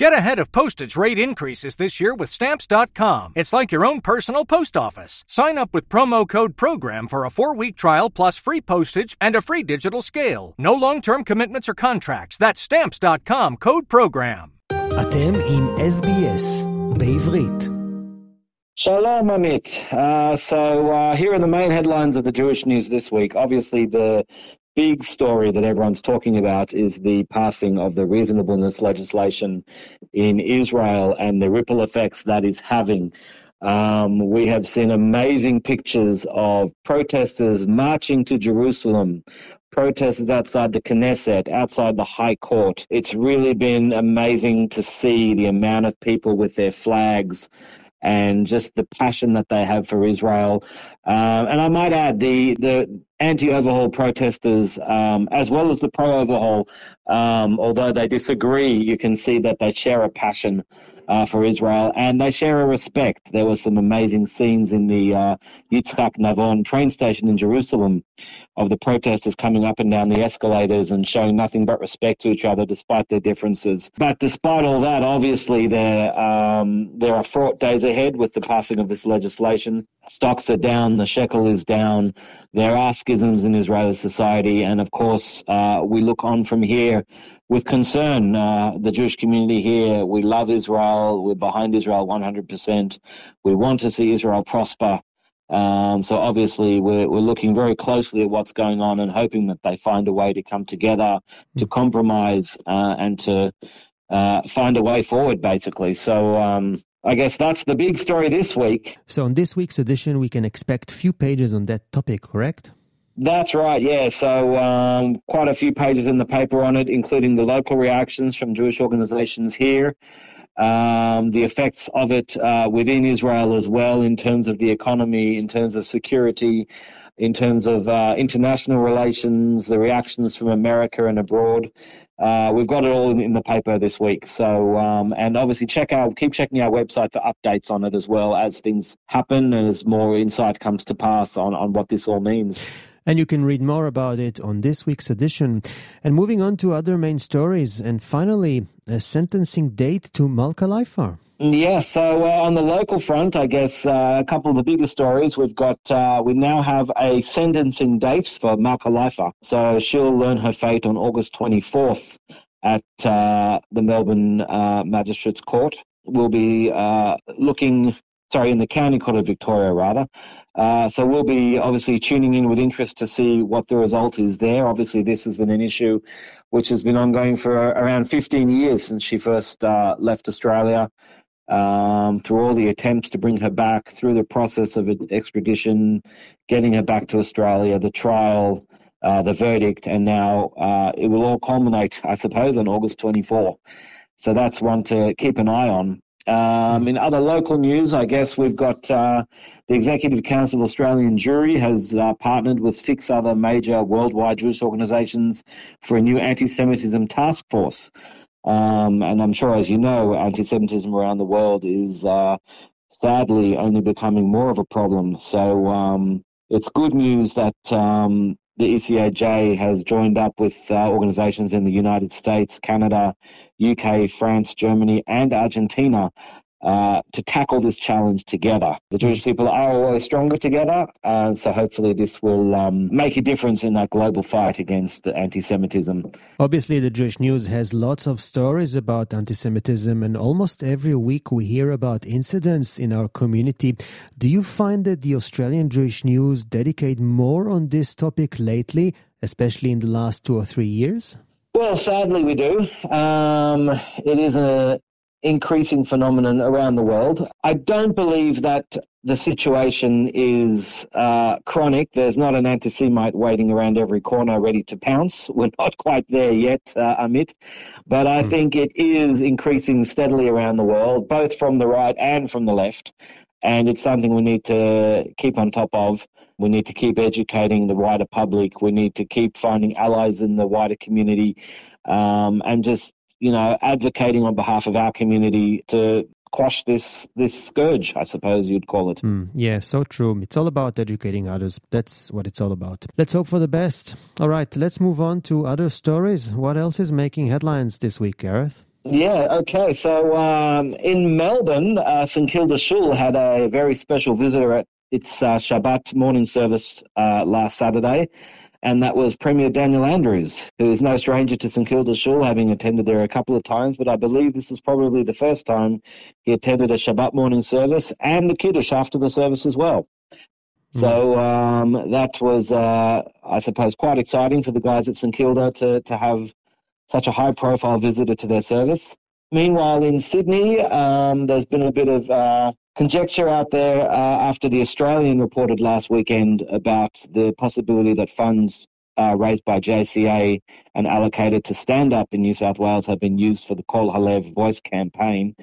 Get ahead of postage rate increases this year with Stamps.com. It's like your own personal post office. Sign up with promo code PROGRAM for a four week trial plus free postage and a free digital scale. No long term commitments or contracts. That's Stamps.com code PROGRAM. אתם עם SBS בעברית. Shalom, Amit. Uh, so, uh, here are the main headlines of the Jewish news this week. Obviously, the big story that everyone's talking about is the passing of the reasonableness legislation in Israel and the ripple effects that is having. Um, we have seen amazing pictures of protesters marching to Jerusalem, protesters outside the Knesset, outside the High Court. It's really been amazing to see the amount of people with their flags and just the passion that they have for Israel. Uh, and I might add the the anti-overhaul protesters, um, as well as the pro-overhaul, um, although they disagree, you can see that they share a passion uh, for Israel and they share a respect. There were some amazing scenes in the uh, Yitzhak Navon train station in Jerusalem of the protesters coming up and down the escalators and showing nothing but respect to each other despite their differences. But despite all that, obviously there um, there are fraught days ahead with the passing of this legislation. Stocks are down, the shekel is down. There are schisms in Israeli society, and of course, uh, we look on from here with concern. Uh, the Jewish community here, we love Israel. We're behind Israel 100%. We want to see Israel prosper. Um, so obviously, we're, we're looking very closely at what's going on and hoping that they find a way to come together, to compromise, uh, and to uh, find a way forward, basically. So um, I guess that's the big story this week. So, on this week's edition, we can expect few pages on that topic, correct? That's right, yeah. So, um, quite a few pages in the paper on it, including the local reactions from Jewish organizations here, um, the effects of it uh, within Israel as well, in terms of the economy, in terms of security, in terms of uh, international relations, the reactions from America and abroad. Uh, we've got it all in, in, the paper this week. So, um, and obviously check out, keep checking our website for updates on it as well as things happen, and as more insight comes to pass on, on what this all means. And you can read more about it on this week's edition. And moving on to other main stories. And finally, a sentencing date to Malka Leifer. Yeah, so uh, on the local front, I guess uh, a couple of the bigger stories. We've got, uh, we now have a sentencing date for Malka Leifer. So she'll learn her fate on August 24th at uh, the Melbourne uh, Magistrates Court. We'll be uh, looking sorry, in the County Court of Victoria, rather. Uh, so we'll be obviously tuning in with interest to see what the result is there. Obviously, this has been an issue which has been ongoing for around 15 years since she first uh, left Australia. Um, through all the attempts to bring her back, through the process of extradition, getting her back to Australia, the trial, uh, the verdict, and now uh, it will all culminate, I suppose, on August 24. So that's one to keep an eye on. Um, in other local news, I guess we've got uh, the Executive Council of Australian Jewry has uh, partnered with six other major worldwide Jewish organisations for a new anti-Semitism task force. Um, and I'm sure, as you know, anti-Semitism around the world is uh, sadly only becoming more of a problem. So um, it's good news that um, the ECAJ has joined up with uh, organisations in the United States, Canada, UK, France, Germany, and Argentina uh, to tackle this challenge together. The Jewish people are always stronger together, uh, so hopefully this will um, make a difference in that global fight against anti-Semitism. Obviously, the Jewish News has lots of stories about anti-Semitism, and almost every week we hear about incidents in our community. Do you find that the Australian Jewish News dedicate more on this topic lately, especially in the last two or three years? Well, sadly, we do. Um, it is a increasing phenomenon around the world. I don't believe that the situation is uh, chronic. There's not an anti Semite waiting around every corner ready to pounce. We're not quite there yet, uh, Amit. But I mm. think it is increasing steadily around the world, both from the right and from the left. And it's something we need to keep on top of. We need to keep educating the wider public. We need to keep finding allies in the wider community um, and just you know, advocating on behalf of our community to quash this this scourge, I suppose you'd call it. Mm, yeah, so true. It's all about educating others. That's what it's all about. Let's hope for the best. All right, let's move on to other stories. What else is making headlines this week, Gareth? Yeah, okay. So um, in Melbourne, uh, St Kilda Shul had a very special visitor at its uh, Shabbat morning service uh, last Saturday, and that was Premier Daniel Andrews, who is no stranger to St Kilda Shul, having attended there a couple of times, but I believe this is probably the first time he attended a Shabbat morning service and the Kiddush after the service as well. Hmm. So um, that was, uh, I suppose, quite exciting for the guys at St Kilda to, to have such a high profile visitor to their service. Meanwhile, in Sydney, um, there's been a bit of uh, conjecture out there uh, after the Australian reported last weekend about the possibility that funds uh, raised by JCA and allocated to Stand Up in New South Wales have been used for the Kol Halev voice campaign.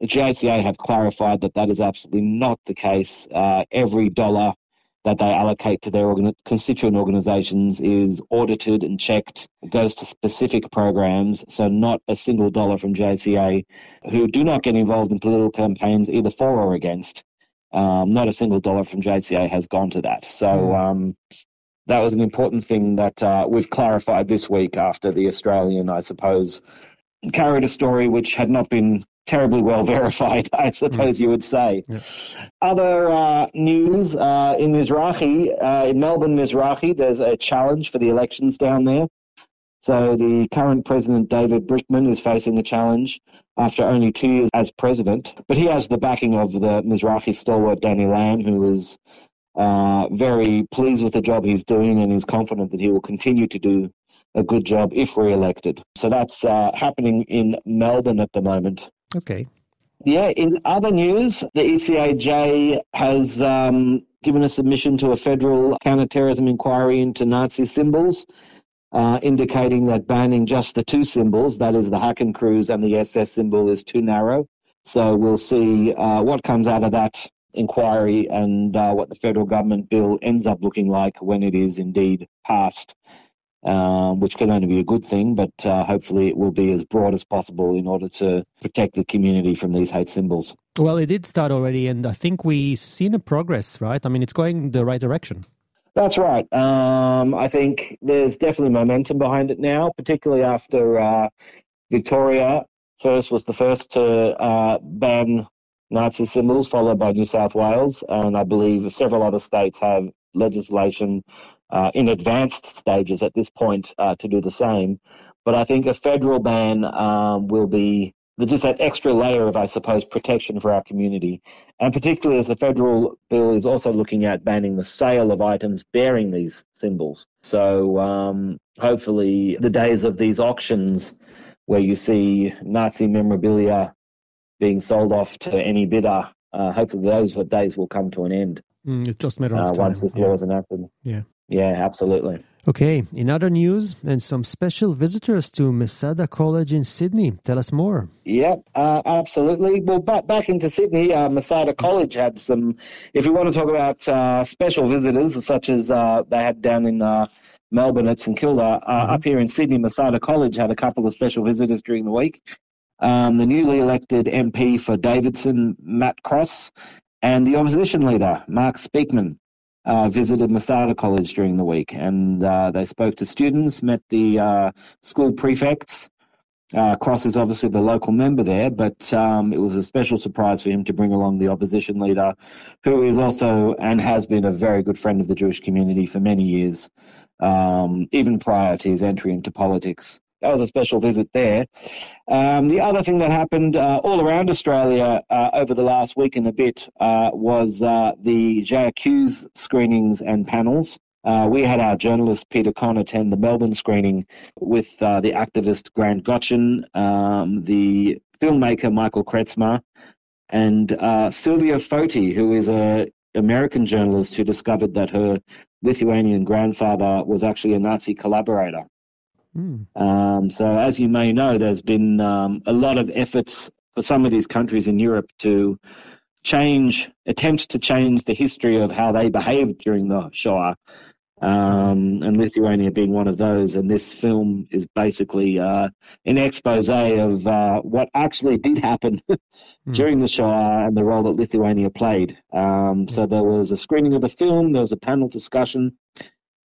The JCA have clarified that that is absolutely not the case. Uh, every dollar that they allocate to their organ- constituent organisations is audited and checked. It goes to specific programs, so not a single dollar from JCA, who do not get involved in political campaigns either for or against. Um, not a single dollar from JCA has gone to that. So hmm. um, that was an important thing that uh, we've clarified this week after the Australian, I suppose, carried a story which had not been terribly well verified, I suppose mm. you would say. Yeah. Other uh, news uh, in Mizrahi, uh, in Melbourne, Mizrahi, there's a challenge for the elections down there. So the current president, David Brickman, is facing a challenge after only two years as president. But he has the backing of the Mizrahi stalwart, Danny Lamm, who is uh, very pleased with the job he's doing and is confident that he will continue to do a good job if re-elected. So that's uh, happening in Melbourne at the moment. Okay. Yeah, in other news, the ECAJ has um, given a submission to a federal counterterrorism inquiry into Nazi symbols, uh, indicating that banning just the two symbols, that is the Hakenkreuz and the SS symbol, is too narrow. So we'll see uh, what comes out of that inquiry and uh, what the federal government bill ends up looking like when it is indeed passed um, which can only be a good thing, but uh, hopefully it will be as broad as possible in order to protect the community from these hate symbols. Well, it did start already, and I think we've seen a progress, right? I mean, it's going the right direction. That's right. Um, I think there's definitely momentum behind it now, particularly after uh, Victoria first was the first to uh, ban Nazi symbols, followed by New South Wales, and I believe several other states have legislation uh, in advanced stages at this point uh, to do the same. But I think a federal ban um, will be just that extra layer of, I suppose, protection for our community. And particularly as the federal bill is also looking at banning the sale of items bearing these symbols. So um, hopefully the days of these auctions where you see Nazi memorabilia being sold off to any bidder, uh, hopefully those days will come to an end. Mm, it's just a matter of uh, time. Once this yeah. law is enacted. Yeah. Yeah, absolutely. Okay, in other news, and some special visitors to Masada College in Sydney. Tell us more. Yep, uh, absolutely. Well, back, back into Sydney, uh, Masada College had some, if you want to talk about uh, special visitors, such as uh, they had down in uh, Melbourne at St Kilda, uh, mm-hmm. up here in Sydney, Masada College had a couple of special visitors during the week. Um, the newly elected MP for Davidson, Matt Cross, and the opposition leader, Mark Speakman uh, visited Masada College during the week, and uh, they spoke to students, met the uh, school prefects. Uh, Cross is obviously the local member there, but um, it was a special surprise for him to bring along the opposition leader, who is also and has been a very good friend of the Jewish community for many years, um, even prior to his entry into politics that was a special visit there. Um, the other thing that happened uh, all around Australia uh, over the last week and a bit uh, was uh, the J'Accuse screenings and panels. Uh, we had our journalist Peter Kohn attend the Melbourne screening with uh, the activist Grant Gochin, um, the filmmaker Michael Kretzmer, and Sylvia Foti, who is a American journalist who discovered that her Lithuanian grandfather was actually a Nazi collaborator. Mm. Um, so, as you may know, there's been um, a lot of efforts for some of these countries in Europe to change, attempt to change the history of how they behaved during the Shoah, um, and Lithuania being one of those. And this film is basically uh, an expose of uh, what actually did happen mm. during the Shoah and the role that Lithuania played. Um, so there was a screening of the film, there was a panel discussion.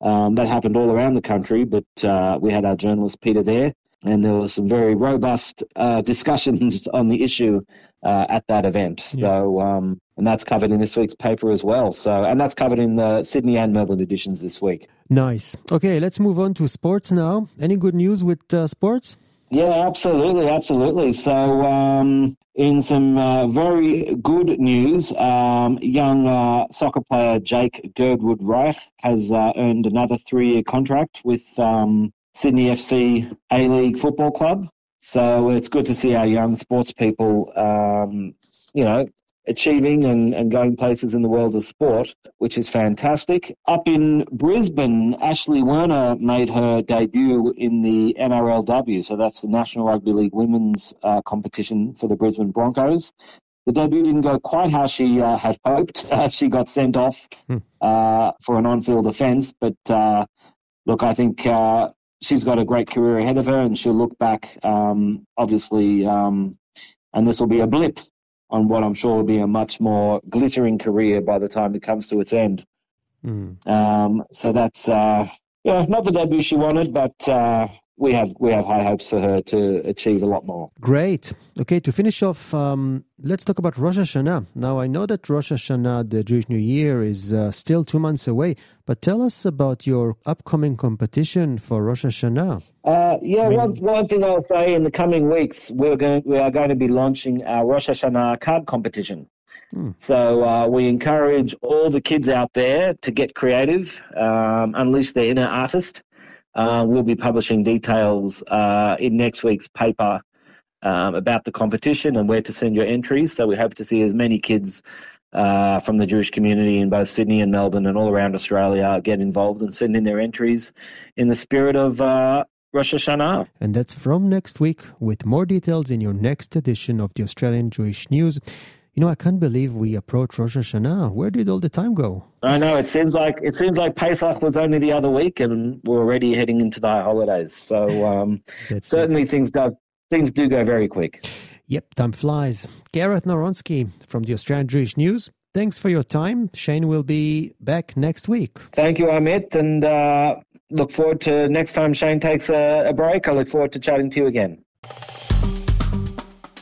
Um, that happened all around the country, but uh, we had our journalist Peter there. and there was some very robust uh, discussions on the issue uh, at that event. Yeah. So, um, and that's covered in this week's paper as well. So, and that's covered in the Sydney and Melbourne editions this week. Nice. Okay, let's move on to sports now. Any good news with uh, sports? Yeah, absolutely, absolutely. So, um, in some uh, very good news, um, young uh, soccer player Jake Girdwood-Reich has uh, earned another three-year contract with um, Sydney FC A League Football Club. So it's good to see our young sports people, um, you know, achieving and, and going places in the world of sport, which is fantastic. Up in Brisbane, Ashley Werner made her debut in the NRLW, so that's the National Rugby League Women's uh, competition for the Brisbane Broncos. The debut didn't go quite how she uh, had hoped. Uh, she got sent off hmm. Uh, for an on-field offence, but uh, look, I think uh, she's got a great career ahead of her, and she'll look back, um, obviously, um, and this will be a blip on what I'm sure will be a much more glittering career by the time it comes to its end. Mm. Um, so that's uh, yeah, not the debut she wanted, but uh, we have we have high hopes for her to achieve a lot more. Great. Okay, to finish off, um, let's talk about Rosh Hashanah. Now, I know that Rosh Hashanah, the Jewish New Year, is uh, still two months away, but tell us about your upcoming competition for Rosh Hashanah. Uh, yeah, I mean, one, one thing I'll say in the coming weeks, we're going we are going to be launching our Rosh Hashanah card competition. Hmm. So uh, we encourage all the kids out there to get creative, um, unleash their inner artist. Uh, we'll be publishing details uh, in next week's paper um, about the competition and where to send your entries. So we hope to see as many kids uh, from the Jewish community in both Sydney and Melbourne and all around Australia get involved and send in their entries in the spirit of uh, Rosh Hashanah. And that's from next week with more details in your next edition of the Australian Jewish News. You know, I can't believe we approached Rosh Hashanah. Where did all the time go? I know it seems like it seems like Pesach was only the other week, and we're already heading into the holidays. So um, certainly it. things do things do go very quick. Yep, time flies. Gareth Narunsky from the Australian Jewish News. Thanks for your time. Shane will be back next week. Thank you, Amit, and uh, look forward to next time Shane takes a, a break. I look forward to chatting to you again.